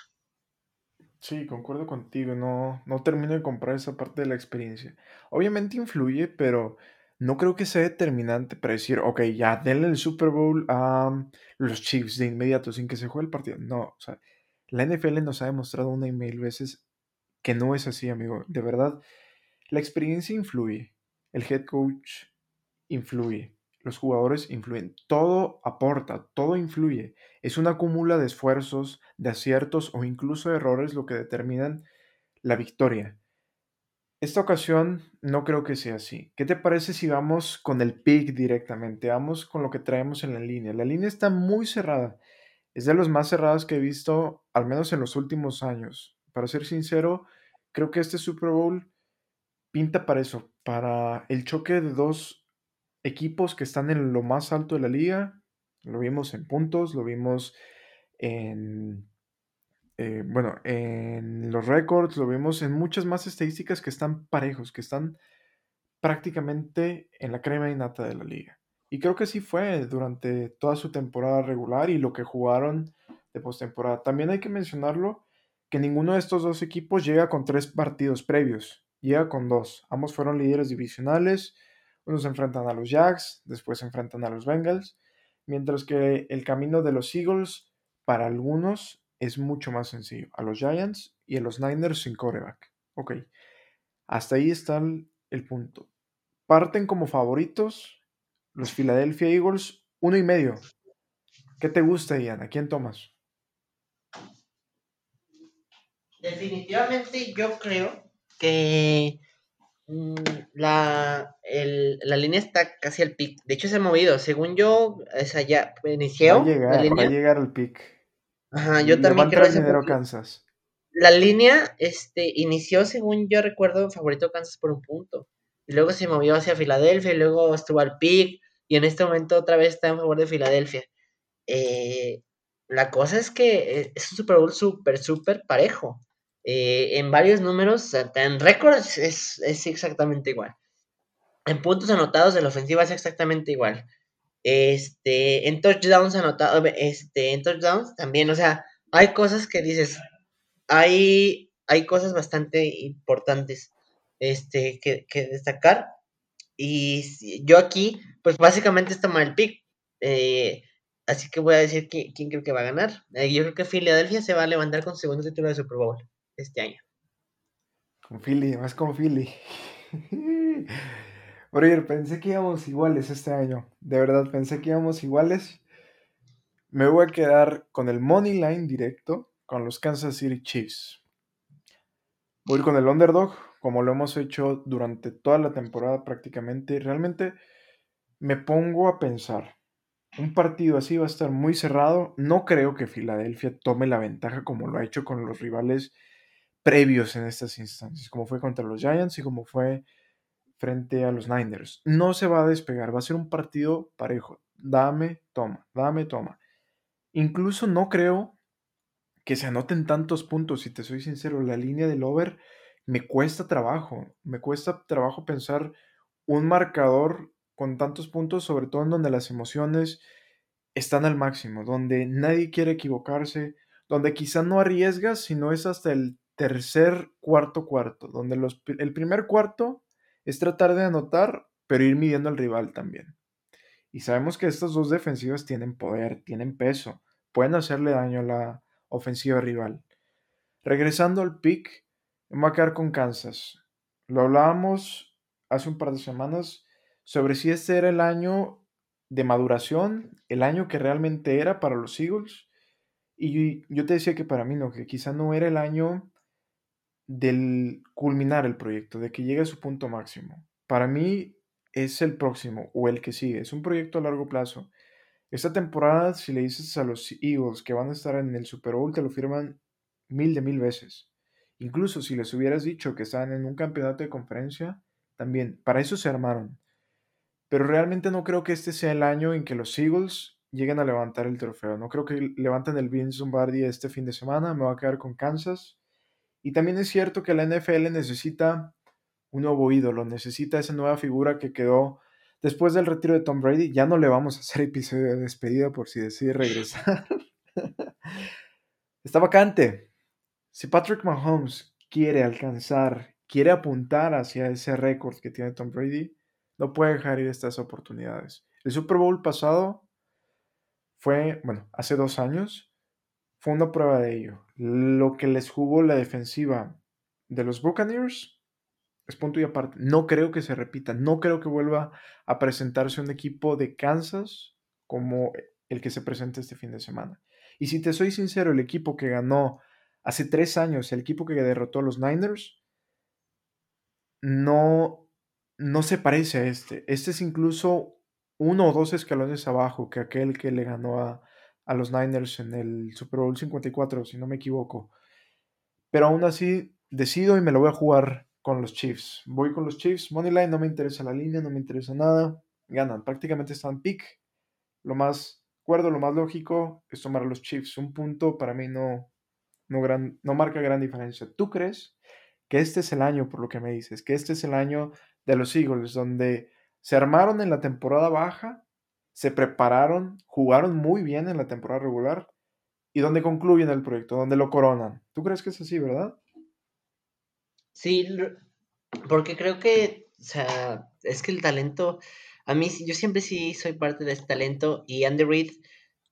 Sí, concuerdo contigo, no, no termino de comprar esa parte de la experiencia. Obviamente influye, pero no creo que sea determinante para decir, ok, ya denle el Super Bowl a los Chiefs de inmediato sin que se juegue el partido. No, o sea, la NFL nos ha demostrado una y mil veces que no es así, amigo. De verdad, la experiencia influye, el head coach influye, los jugadores influyen, todo aporta, todo influye. Es una cúmula de esfuerzos, de aciertos o incluso errores lo que determinan la victoria. Esta ocasión no creo que sea así. ¿Qué te parece si vamos con el pick directamente? Vamos con lo que traemos en la línea. La línea está muy cerrada. Es de los más cerrados que he visto, al menos en los últimos años. Para ser sincero, creo que este Super Bowl pinta para eso, para el choque de dos equipos que están en lo más alto de la liga. Lo vimos en puntos, lo vimos en, eh, bueno, en los récords, lo vimos en muchas más estadísticas que están parejos, que están prácticamente en la crema innata de la liga. Y creo que sí fue durante toda su temporada regular y lo que jugaron de postemporada. También hay que mencionarlo que ninguno de estos dos equipos llega con tres partidos previos, llega con dos. Ambos fueron líderes divisionales unos enfrentan a los Jags, después enfrentan a los Bengals, mientras que el camino de los Eagles para algunos es mucho más sencillo. A los Giants y a los Niners sin coreback. Ok, hasta ahí está el, punto. Parten como favoritos los Philadelphia Eagles, uno y medio. ¿Qué te gusta, Ian? ¿A quién tomas? Definitivamente yo creo que Mm, la, la línea está casi al pic. De hecho, se ha movido. Según yo, esa ya inició. Va a llegar, va a llegar al pic. Ajá, yo también creo dinero Kansas. La línea este, inició, según yo recuerdo, favorito Kansas por un punto. y luego se movió hacia Filadelfia, y luego estuvo al pick, y en este momento otra vez está en favor de Filadelfia. Eh, la cosa es que eh, es un Super Bowl súper, súper parejo. Eh, en varios números, en récords es, es, exactamente igual. En puntos anotados de la ofensiva es exactamente igual. Este, en touchdowns anotados, este, en touchdowns también, o sea, hay cosas que dices, hay, hay cosas bastante importantes este, que, que destacar. Y yo aquí, pues básicamente está mal pick. Eh, así que voy a decir que, quién creo que va a ganar. Eh, yo creo que Filadelfia se va a levantar con segundo título de Super Bowl este año. Con Philly, más con Philly. Roger, pensé que íbamos iguales este año. De verdad, pensé que íbamos iguales. Me voy a quedar con el money line directo con los Kansas City Chiefs. Voy con el underdog, como lo hemos hecho durante toda la temporada prácticamente. Realmente me pongo a pensar. Un partido así va a estar muy cerrado. No creo que Filadelfia tome la ventaja como lo ha hecho con los rivales previos en estas instancias, como fue contra los Giants y como fue frente a los Niners. No se va a despegar, va a ser un partido parejo. Dame, toma, dame, toma. Incluso no creo que se anoten tantos puntos, si te soy sincero, la línea del over me cuesta trabajo, me cuesta trabajo pensar un marcador con tantos puntos, sobre todo en donde las emociones están al máximo, donde nadie quiere equivocarse, donde quizá no arriesgas, sino es hasta el tercer, cuarto, cuarto, donde el primer cuarto es tratar de anotar, pero ir midiendo al rival también. Y sabemos que estas dos defensivas tienen poder, tienen peso, pueden hacerle daño a la ofensiva rival. Regresando al pick, voy a quedar con Kansas. Lo hablábamos hace un par de semanas sobre si este era el año de maduración, el año que realmente era para los Eagles. Y yo te decía que para mí no, que quizá no era el año del culminar el proyecto, de que llegue a su punto máximo. Para mí es el próximo o el que sigue. Es un proyecto a largo plazo. Esta temporada, si le dices a los Eagles que van a estar en el Super Bowl, te lo firman mil de mil veces. Incluso si les hubieras dicho que están en un campeonato de conferencia, también, para eso se armaron. Pero realmente no creo que este sea el año en que los Eagles lleguen a levantar el trofeo. No creo que levanten el Vince Lombardi este fin de semana. Me voy a quedar con Kansas. Y también es cierto que la NFL necesita un nuevo ídolo, necesita esa nueva figura que quedó después del retiro de Tom Brady. Ya no le vamos a hacer episodio de despedida por si decide regresar. Está vacante. Si Patrick Mahomes quiere alcanzar, quiere apuntar hacia ese récord que tiene Tom Brady, no puede dejar ir estas oportunidades. El Super Bowl pasado fue, bueno, hace dos años, fue una prueba de ello. Lo que les jugó la defensiva de los Buccaneers es punto y aparte. No creo que se repita, no creo que vuelva a presentarse un equipo de Kansas como el que se presenta este fin de semana. Y si te soy sincero, el equipo que ganó hace tres años, el equipo que derrotó a los Niners, no, no se parece a este. Este es incluso uno o dos escalones abajo que aquel que le ganó a, a los Niners en el Super Bowl 54, si no me equivoco. Pero aún así, decido y me lo voy a jugar con los Chiefs. Voy con los Chiefs. Moneyline no me interesa la línea, no me interesa nada. Ganan. Prácticamente están pick. Lo más cuerdo, lo más lógico es tomar a los Chiefs. Un punto para mí no, no, gran, no marca gran diferencia. ¿Tú crees que este es el año, por lo que me dices, que este es el año de los Eagles, donde se armaron en la temporada baja se prepararon, jugaron muy bien en la temporada regular y donde concluyen el proyecto, donde lo coronan. ¿Tú crees que es así, verdad? Sí, porque creo que, o sea, es que el talento, a mí, yo siempre sí soy parte de este talento y Andy Reid,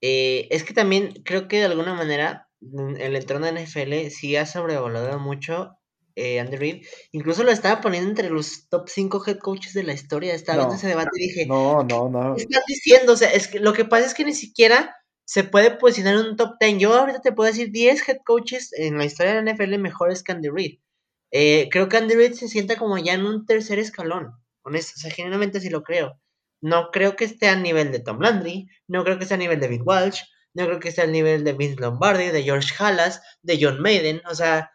eh, es que también creo que de alguna manera mm, el entorno de NFL sí ha sobrevalorado mucho eh, Andy Reid. Incluso lo estaba poniendo entre los top 5 head coaches de la historia. Estaba viendo ese debate y dije, no, no, no. ¿qué estás diciendo? O sea, es que lo que pasa es que ni siquiera se puede posicionar en un top 10. Yo ahorita te puedo decir 10 head coaches en la historia de la NFL mejores que Andy Reid. Eh, creo que Andy Reid se sienta como ya en un tercer escalón. Honesto, o sea, generalmente sí lo creo. No creo que esté a nivel de Tom Landry, no creo que esté a nivel de Big Walsh, no creo que esté al nivel de Vince Lombardi, de George Halas, de John Maiden. O sea,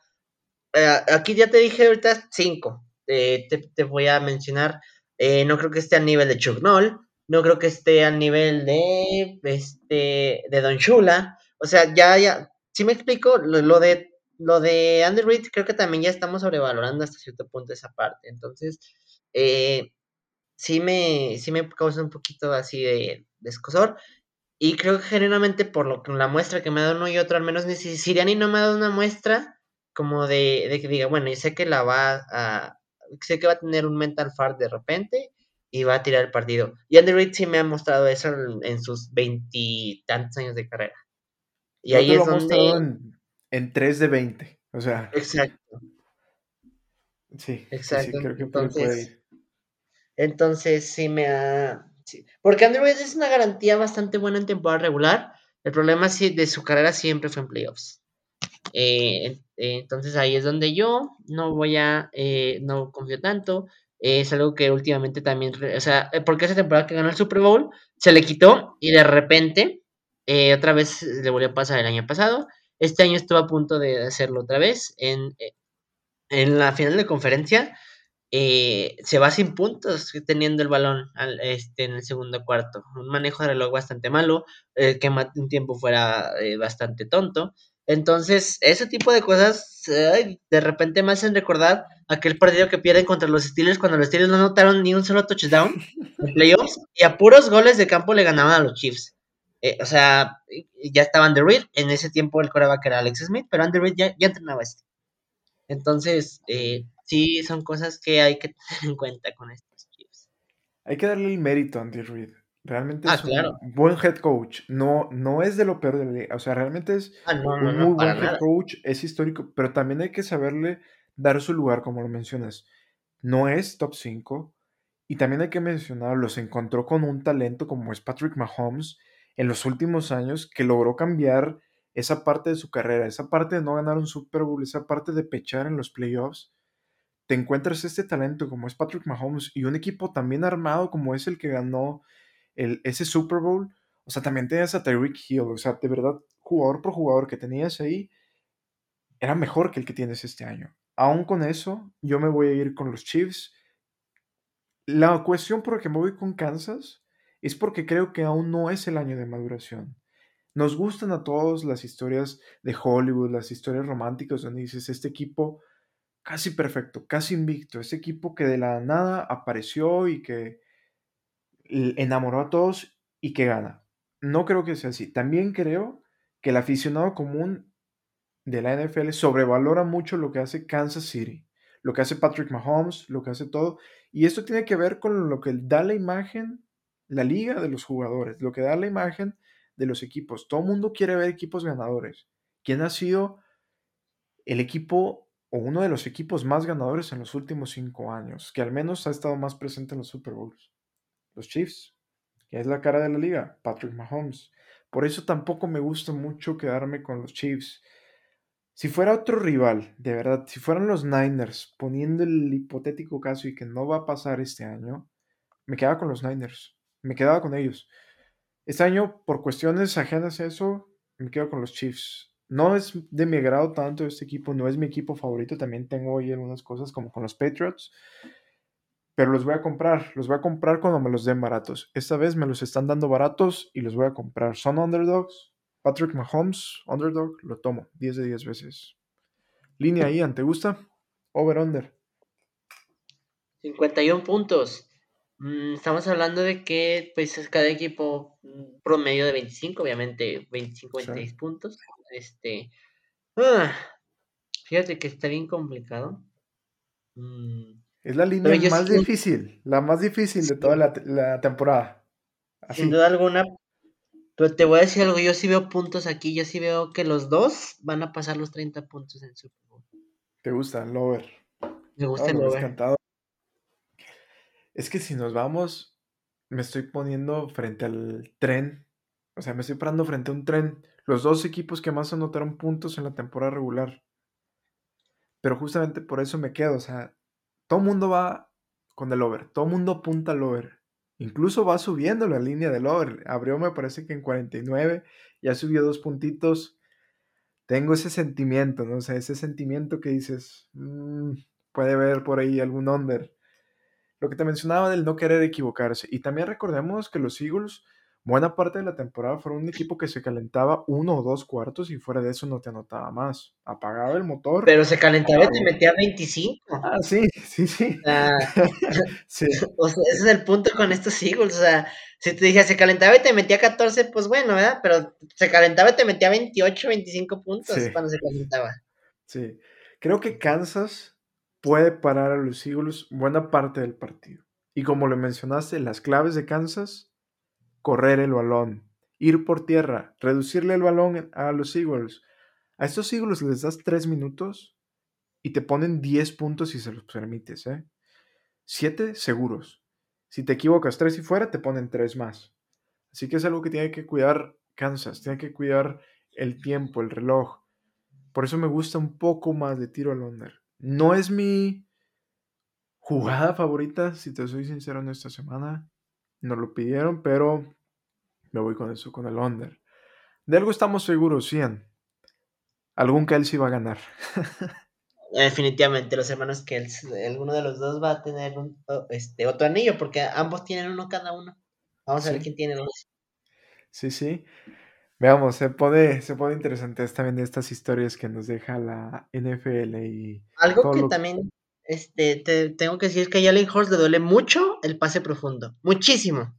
eh, aquí ya te dije ahorita cinco. te, te, voy a mencionar, eh, no creo que esté al nivel de Chuck Noll, no creo que esté al nivel de, este, de Don Shula, o sea, ya, ya, si me explico, lo, de lo de Andrew Reid creo que también ya estamos sobrevalorando hasta cierto punto esa parte, entonces, eh, sí me, sí me causa un poquito así de, de escosor, y creo que generalmente por lo la muestra que me ha dado uno y otro, al menos ni Siriani no me ha dado una muestra como de, de que diga, bueno, yo sé que la va a, sé que va a tener un mental fart de repente y va a tirar el partido. Y Andy Reid sí me ha mostrado eso en, sus veintitantos años de carrera. Y ahí es donde... En, 3 de 20, o sea... Exacto. Sí, exacto. creo que entonces, puede ir. Entonces sí me ha... Porque Andrew Reid es una garantía bastante buena en temporada regular. El problema sí, de su carrera siempre fue en playoffs. Eh, entonces ahí es donde yo no voy a, eh, no confío tanto. es algo que últimamente también, o sea, eh, porque esa temporada que ganó el Super Bowl se le quitó y de repente otra vez le volvió a pasar el año pasado. Este año estuvo a punto de hacerlo otra vez en, en la final de conferencia eh, se va sin puntos teniendo el balón este, en el segundo cuarto. Un manejo de reloj bastante malo, eh, que un tiempo fuera eh, bastante tonto. Entonces, ese tipo de cosas de repente me hacen recordar aquel partido que pierden contra los Steelers cuando los Steelers no anotaron ni un solo touchdown en playoffs y a puros goles de campo le ganaban a los Chiefs. o sea, ya estaba Under Reed, en ese tiempo el coreback era Alex Smith, pero Under Reed ya, ya entrenaba este. Entonces, eh, sí son cosas que hay que tener en cuenta con estos Chiefs. Hay que darle el mérito a Andy Reid. Realmente ah, es un buen head coach. No, no es de lo peor de la liga. O sea, realmente es ah, un muy buen head coach. Es histórico, pero también hay que saberle dar su lugar, como lo mencionas. No es top 5. Y también hay que mencionarlo, se encontró con un talento como es Patrick Mahomes en los últimos años que logró cambiar esa parte de su carrera, esa parte de no ganar un Super Bowl, esa parte de pechar en los playoffs te encuentras este talento como es Patrick Mahomes y un equipo también armado como es el que ganó el, ese Super Bowl, o sea, también tenías a Tyreek Hill, o sea, de verdad, jugador por jugador que tenías ahí, era mejor que el que tienes este año. Aún con eso, yo me voy a ir con los Chiefs. La cuestión por la que me voy con Kansas es porque creo que aún no es el año de maduración. Nos gustan a todos las historias de Hollywood, las historias románticas donde dices, este equipo casi perfecto, casi invicto. Ese equipo que de la nada apareció y que enamoró a todos y que gana. No creo que sea así. También creo que el aficionado común de la NFL sobrevalora mucho lo que hace Kansas City, lo que hace Patrick Mahomes, lo que hace todo. Y esto tiene que ver con lo que da la imagen, la liga de los jugadores, lo que da la imagen de los equipos. Todo el mundo quiere ver equipos ganadores. ¿Quién ha sido el equipo o uno de los equipos más ganadores en los últimos cinco años, que al menos ha estado más presente en los Super Bowls. Los Chiefs, que es la cara de la liga, Patrick Mahomes. Por eso tampoco me gusta mucho quedarme con los Chiefs. Si fuera otro rival, de verdad, si fueran los Niners, poniendo el hipotético caso y que no va a pasar este año, me quedaba con los Niners, me quedaba con ellos. Este año, por cuestiones ajenas a eso, me quedo con los Chiefs no es de mi agrado tanto este equipo, no es mi equipo favorito, también tengo ahí algunas cosas como con los Patriots, pero los voy a comprar, los voy a comprar cuando me los den baratos. Esta vez me los están dando baratos y los voy a comprar. Son underdogs, Patrick Mahomes, underdog, lo tomo 10 de 10 veces. Línea ahí, ¿te gusta? Over under. 51 puntos. Mm, estamos hablando de que pues cada equipo mm, promedio de 25, obviamente 25, 26 puntos. Este. Ah, fíjate que está bien complicado. Mm, es la línea más difícil, la más difícil de toda la, temporada. Sin duda alguna. Pero te voy a decir algo, yo sí veo puntos aquí, yo sí veo que los dos van a pasar los 30 puntos en Super Bowl. ¿Te gusta el over? Me gusta el over. Es que si nos vamos, me estoy poniendo frente al tren. O sea, me estoy parando frente a un tren los dos equipos que más anotaron puntos en la temporada regular. Pero justamente por eso me quedo, o sea, todo mundo va con el over, todo mundo apunta al over. Incluso va subiendo la línea del over. Abrió, me parece que en 49, ya subió dos puntitos. Tengo ese sentimiento, ¿no? Sea, ese sentimiento que dices, mm, puede haber por ahí algún under. Lo que te mencionaba del no querer equivocarse. Y también recordemos que los Eagles buena parte de la temporada fueron un equipo que se calentaba uno o dos cuartos y fuera de eso no te anotaba más. Apagaba el motor. Pero se calentaba y te metía 25. Ah, sí, sí, sí. sí. O sea, ese es el punto con estos Eagles. O sea, si te dije se calentaba y te metía 14, pues bueno, ¿verdad? Pero se calentaba y te metía 28, 25 puntos cuando se calentaba. Sí. Creo que Kansas puede parar a los Eagles buena parte del partido. Y como le mencionaste, las claves de Kansas correr el balón, ir por tierra, reducirle el balón a los Eagles. A estos Eagles les das 3 minutos y te ponen 10 puntos si se los permites, ¿eh? 7 seguros. Si te equivocas 3 y fuera, te ponen 3 más. Así que es algo que tiene que cuidar Kansas, tiene que cuidar el tiempo, el reloj. Por eso me gusta un poco más de tiro al under. No es mi jugada favorita, si te soy sincero, en esta semana. Nos lo pidieron, pero me voy con eso, con el under. De algo estamos seguros, Cian. Algún Kelsey va a ganar. Definitivamente, los hermanos Kelsey. Alguno de los dos va a tener un, este, otro anillo, porque ambos tienen uno cada uno. Vamos a ver quién tiene dos. Sí, sí. Veamos, se pone, se pone interesante también estas historias que nos deja la NFL y. Algo que también este, te tengo que decir que a Jalen Horst le duele mucho el pase profundo. Muchísimo.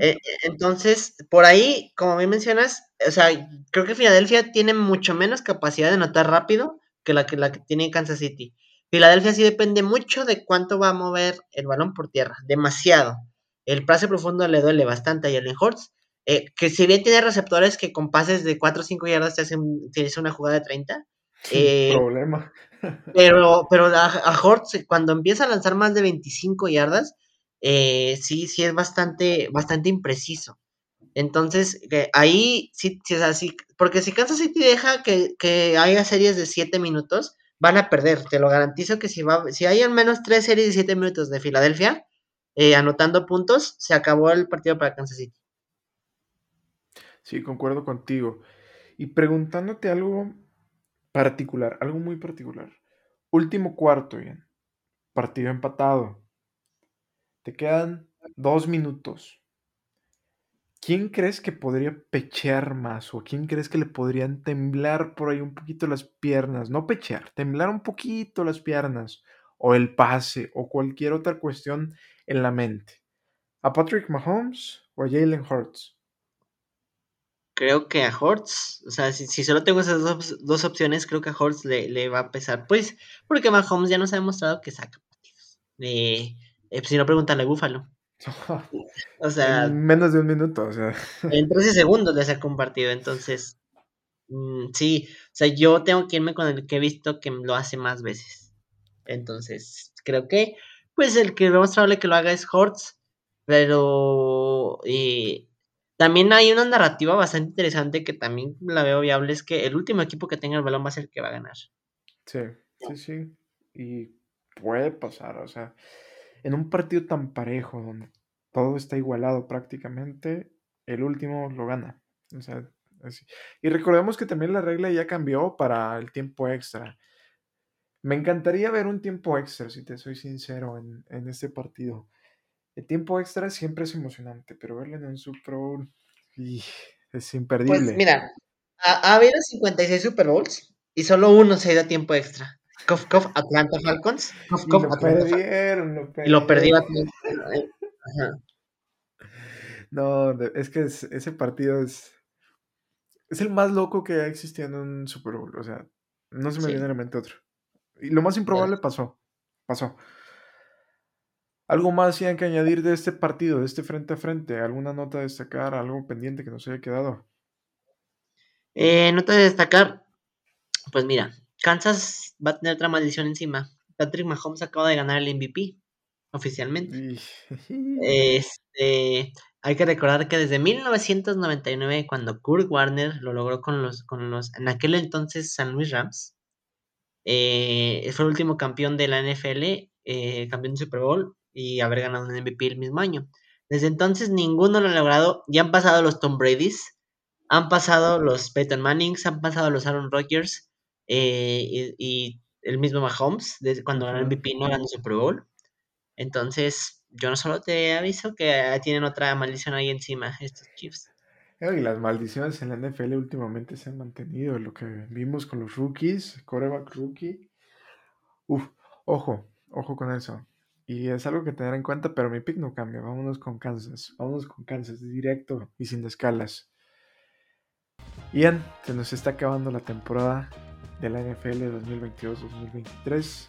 Eh, entonces, por ahí, como bien mencionas, o sea, creo que Filadelfia tiene mucho menos capacidad de notar rápido que la que, la que tiene Kansas City. Filadelfia sí depende mucho de cuánto va a mover el balón por tierra, demasiado. El pase profundo le duele bastante a Jalen Hortz, eh, que si bien tiene receptores que con pases de 4 o 5 yardas te hacen, una jugada de 30. Eh, problema. pero pero a, a Hortz, cuando empieza a lanzar más de 25 yardas, eh, sí, sí es bastante, bastante impreciso. Entonces, ahí sí, sí, es así, porque si Kansas City deja que, que haya series de 7 minutos, van a perder. Te lo garantizo que si, va, si hay al menos 3 series de 7 minutos de Filadelfia, eh, anotando puntos, se acabó el partido para Kansas City. Sí, concuerdo contigo. Y preguntándote algo particular, algo muy particular. Último cuarto, bien. Partido empatado. Te quedan dos minutos. ¿Quién crees que podría pechear más? ¿O quién crees que le podrían temblar por ahí un poquito las piernas? No pechear, temblar un poquito las piernas. O el pase, o cualquier otra cuestión en la mente. ¿A Patrick Mahomes o a Jalen Hurts? Creo que a Hurts, o sea, si, solo tengo esas dos, opciones, creo que a Hurts le, le, va a pesar. Pues, porque Mahomes ya nos ha demostrado que saca partidos. Eh, eh, pues, si no, pregúntale a Búfalo. o sea. En menos de un minuto, o sea. En 13 segundos le sacó un partido, entonces. Mm, sí, o sea, yo tengo que irme con el que he visto que lo hace más veces. Entonces, creo que, pues el que lo más probable que lo haga es Hortz, pero eh, también hay una narrativa bastante interesante que también la veo viable, es que el último equipo que tenga el balón va a ser el que va a ganar. Sí, sí, sí. Y puede pasar, o sea, en un partido tan parejo, donde todo está igualado prácticamente, el último lo gana. Y recordemos que también la regla ya cambió para el tiempo extra. Me encantaría ver un tiempo extra, si te soy sincero, en, este partido. El tiempo extra siempre es emocionante, pero verlo en un Super Bowl es imperdible. Pues mira, ha, habido 56 Super Bowls y solo uno se ha ido a tiempo extra. Cof, cof, Atlanta Falcons. Cof, cof, lo perdieron, lo perdieron. Y lo perdió No, es que ese partido es. Es el más loco que ha existido en un Super Bowl. O sea, no se me viene a la mente otro. Y lo más improbable pasó. Pasó. ¿Algo más tienen que añadir de este partido, de este frente a frente? ¿Alguna nota a destacar? ¿Algo pendiente que nos haya quedado? Eh, nota de destacar. Pues mira, Kansas va a tener otra maldición encima. Patrick Mahomes acaba de ganar el MVP oficialmente. Este, hay que recordar que desde 1999, cuando Kurt Warner lo logró con los, con los en aquel entonces San Luis Rams, eh, fue el último campeón de la NFL, eh, campeón de Super Bowl y haber ganado un MVP el mismo año. Desde entonces ninguno lo ha logrado. Ya han pasado los Tom Brady's, han pasado los Peyton Mannings, han pasado los Aaron Rodgers, eh, y, el mismo Mahomes, desde cuando ganó el MVP no ganó Super Bowl. Entonces, yo no solo te aviso que tienen otra maldición ahí encima, estos Chiefs. Y las maldiciones en la NFL últimamente se han mantenido. Lo que vimos con los rookies, coreback rookie. Uf, ojo, ojo con eso. Y es algo que tener en cuenta, pero mi pick no cambia. Vámonos con Kansas. Vámonos con Kansas, directo y sin escalas. Ian, se nos está acabando la temporada de la NFL 2022-2023.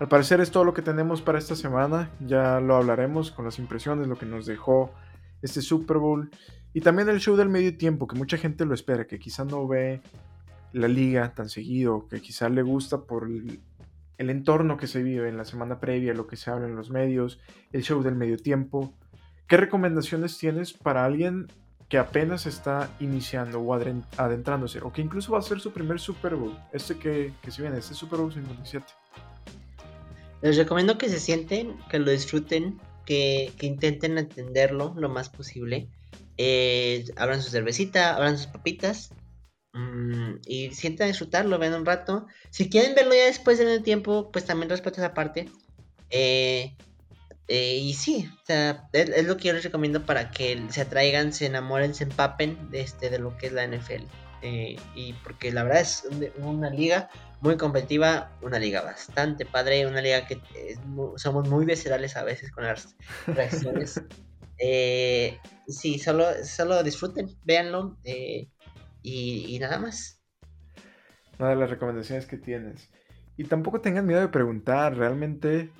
Al parecer es todo lo que tenemos para esta semana. Ya lo hablaremos con las impresiones, lo que nos dejó este Super Bowl. Y también el show del medio tiempo, que mucha gente lo espera, que quizá no ve la liga tan seguido, que quizá le gusta por el, entorno que se vive en la semana previa, lo que se habla en los medios, el show del medio tiempo. ¿Qué recomendaciones tienes para alguien que apenas está iniciando o adentrándose, o que incluso va a ser su primer Super Bowl, este que, que se viene, este Super Bowl 57? Les recomiendo que se sienten, que lo disfruten, que, que intenten entenderlo lo más posible eh, abran su cervecita, abran sus papitas mm, y sientan disfrutarlo, ven un rato. Si quieren verlo ya después de un tiempo, pues también respeto esa parte. Eh, eh, y sí, es, lo que yo les recomiendo para que se atraigan, se enamoren, se empapen de, este, de lo que es la NFL. Eh, y porque la verdad es una liga muy competitiva, una liga bastante padre, una liga que somos muy viscerales a veces con las reacciones. Eh, sí, solo, solo disfruten, véanlo eh, y, nada más. Una de las recomendaciones que tienes. Y tampoco tengan miedo de preguntar, realmente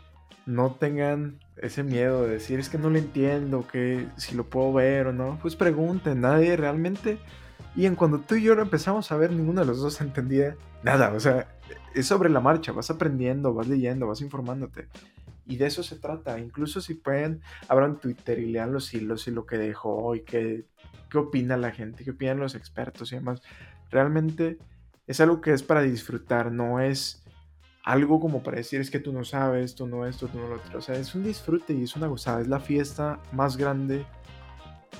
no tengan ese miedo de decir es que no lo entiendo, que si lo puedo ver o no. Pues pregunten, nadie realmente. Y en cuando tú y yo lo empezamos a ver, ninguno de los dos entendía nada. O sea, es sobre la marcha, vas aprendiendo, vas leyendo, vas informándote. Y de eso se trata. Incluso si pueden, abran Twitter y lean los hilos y lo que dejó y qué, qué opina la gente, qué opinan los expertos y demás. Realmente es algo que es para disfrutar, no es algo como para decir es que tú no sabes, tú no esto, tú no lo otro. O sea, es un disfrute y es una gozada. Es la fiesta más grande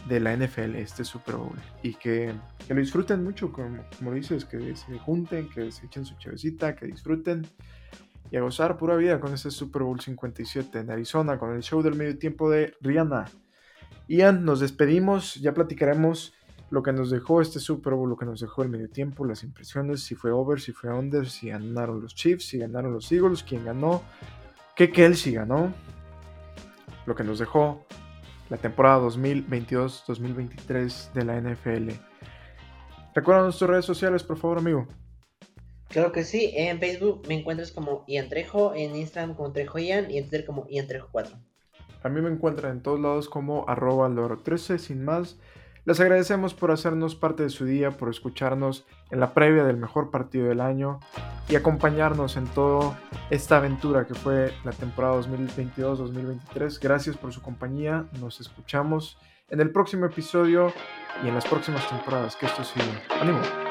de la NFL, este Super Bowl. Y que, que lo disfruten mucho, como, como dices, que se junten, que se echen su chavecita, que disfruten y a gozar pura vida con ese Super Bowl 57 en Arizona con el show del medio tiempo de Rihanna. Ian, nos despedimos, ya platicaremos lo que nos dejó este Super Bowl, lo que nos dejó el medio tiempo, las impresiones, si fue over, si fue under, si ganaron los Chiefs, si ganaron los Eagles, quién ganó, qué Kelsey ganó, lo que nos dejó la temporada 2022-2023 de la NFL. Recuerda nuestras redes sociales, por favor, amigo. Claro que sí, en Facebook me encuentras como Ian Trejo, en Instagram como Trejo Ian y en Twitter como Ian Trejo 4. A mí me encuentran en todos lados como arroba loro 13, sin más. Les agradecemos por hacernos parte de su día, por escucharnos en la previa del mejor partido del año y acompañarnos en toda esta aventura que fue la temporada 2022-2023. Gracias por su compañía, nos escuchamos en el próximo episodio y en las próximas temporadas. Que esto siga. ¡Ánimo!